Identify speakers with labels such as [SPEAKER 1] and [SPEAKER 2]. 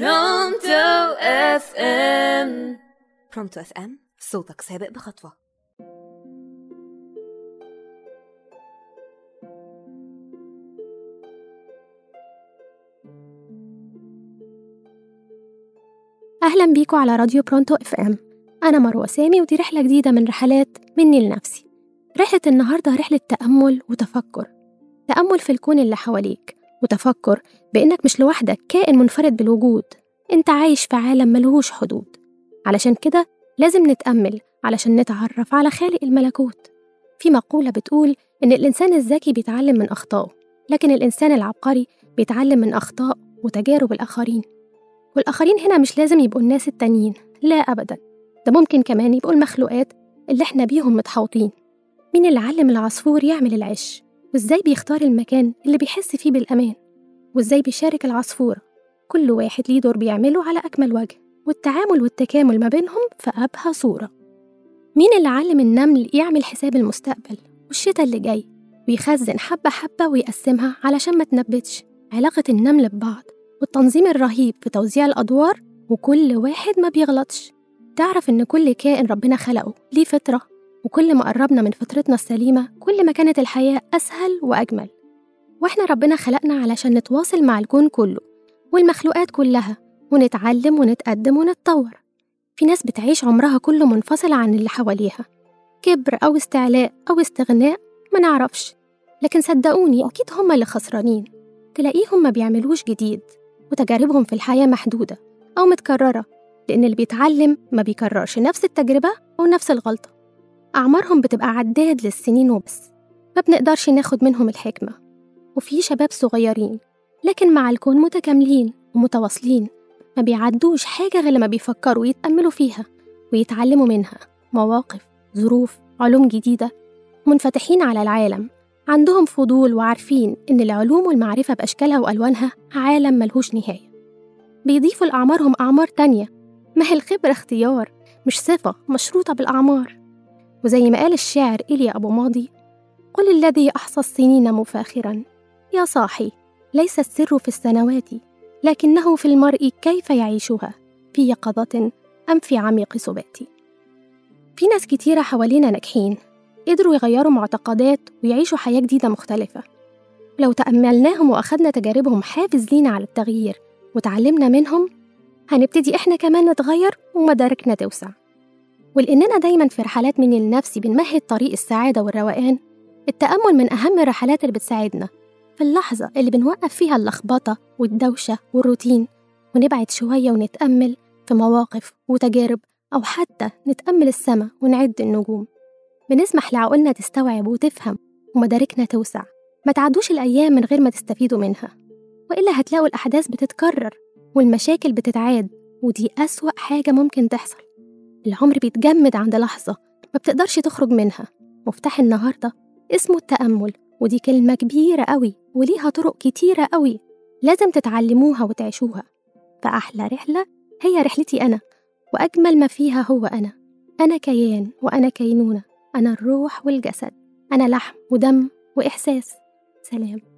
[SPEAKER 1] برونتو أف إم.
[SPEAKER 2] برونتو أف إم صوتك سابق بخطوة.
[SPEAKER 3] أهلا بيكم على راديو برونتو أف إم. أنا مروة سامي ودي رحلة جديدة من رحلات مني لنفسي رحلة النهاردة رحلة تأمل وتفكر. تأمل في الكون اللي حواليك. وتفكر بإنك مش لوحدك كائن منفرد بالوجود. أنت عايش في عالم ملهوش حدود. علشان كده لازم نتأمل علشان نتعرف على خالق الملكوت. في مقولة بتقول إن الإنسان الذكي بيتعلم من أخطائه لكن الإنسان العبقري بيتعلم من أخطاء وتجارب الآخرين. والآخرين هنا مش لازم يبقوا الناس التانيين لا أبدا. ده ممكن كمان يبقوا المخلوقات اللي إحنا بيهم متحوطين. مين اللي علم العصفور يعمل العش؟ وإزاي بيختار المكان اللي بيحس فيه بالأمان؟ وإزاي بيشارك العصفورة؟ كل واحد ليه دور بيعمله على أكمل وجه والتعامل والتكامل ما بينهم في أبهى صورة. مين اللي علم النمل يعمل حساب المستقبل؟ والشتاء اللي جاي ويخزن حبة حبة ويقسمها علشان ما تنبتش. علاقة النمل ببعض والتنظيم الرهيب في توزيع الأدوار وكل واحد ما بيغلطش. تعرف إن كل كائن ربنا خلقه ليه فطرة؟ وكل ما قربنا من فطرتنا السليمة كل ما كانت الحياة أسهل وأجمل. وإحنا ربنا خلقنا علشان نتواصل مع الكون كله والمخلوقات كلها ونتعلم ونتقدم ونتطور. في ناس بتعيش عمرها كله منفصلة عن اللي حواليها. كبر أو استعلاء أو استغناء ما نعرفش. لكن صدقوني أكيد هما اللي خسرانين. تلاقيهم ما بيعملوش جديد وتجاربهم في الحياة محدودة أو متكررة لأن اللي بيتعلم ما بيكررش نفس التجربة أو نفس الغلطة. أعمارهم بتبقى عداد للسنين وبس ما بنقدرش ناخد منهم الحكمة. وفي شباب صغيرين لكن مع الكون متكاملين ومتواصلين ما بيعدوش حاجة غير لما بيفكروا ويتأملوا فيها ويتعلموا منها. مواقف ظروف علوم جديدة منفتحين على العالم. عندهم فضول وعارفين إن العلوم والمعرفة بأشكالها وألوانها عالم ملهوش نهاية. بيضيفوا لأعمارهم أعمار تانية. ما هي الخبرة اختيار مش صفة مشروطة بالأعمار. وزي ما قال الشاعر إيليا أبو ماضي قل الذي أحصى السنين مفاخرا. يا صاحي ليس السر في السنوات لكنه في المرء كيف يعيشها؟ في يقظة أم في عميق سبات في ناس كتيرة حوالينا ناجحين قدروا يغيروا معتقدات ويعيشوا حياة جديدة مختلفة. لو تأملناهم وأخدنا تجاربهم حافز لينا على التغيير وتعلمنا منهم هنبتدي إحنا كمان نتغير ومداركنا توسع. ولأننا دايما في رحلات من النفس بنمهد طريق السعادة والروقان. التأمل من أهم الرحلات اللي بتساعدنا. في اللحظة اللي بنوقف فيها اللخبطة والدوشة والروتين ونبعد شوية ونتأمل في مواقف وتجارب أو حتى نتأمل السما ونعد النجوم. بنسمح لعقولنا تستوعب وتفهم ومداركنا توسع. ما تعدوش الأيام من غير ما تستفيدوا منها. وإلا هتلاقوا الأحداث بتتكرر والمشاكل بتتعاد ودي أسوأ حاجة ممكن تحصل. العمر بيتجمد عند لحظة ما بتقدرش تخرج منها. مفتاح النهاردة اسمه التأمل ودي كلمة كبيرة قوي وليها طرق كتيرة قوي لازم تتعلموها وتعيشوها. فأحلى رحلة هي رحلتي أنا وأجمل ما فيها هو أنا. أنا كيان وأنا كينونة أنا الروح والجسد أنا لحم ودم وإحساس. سلام.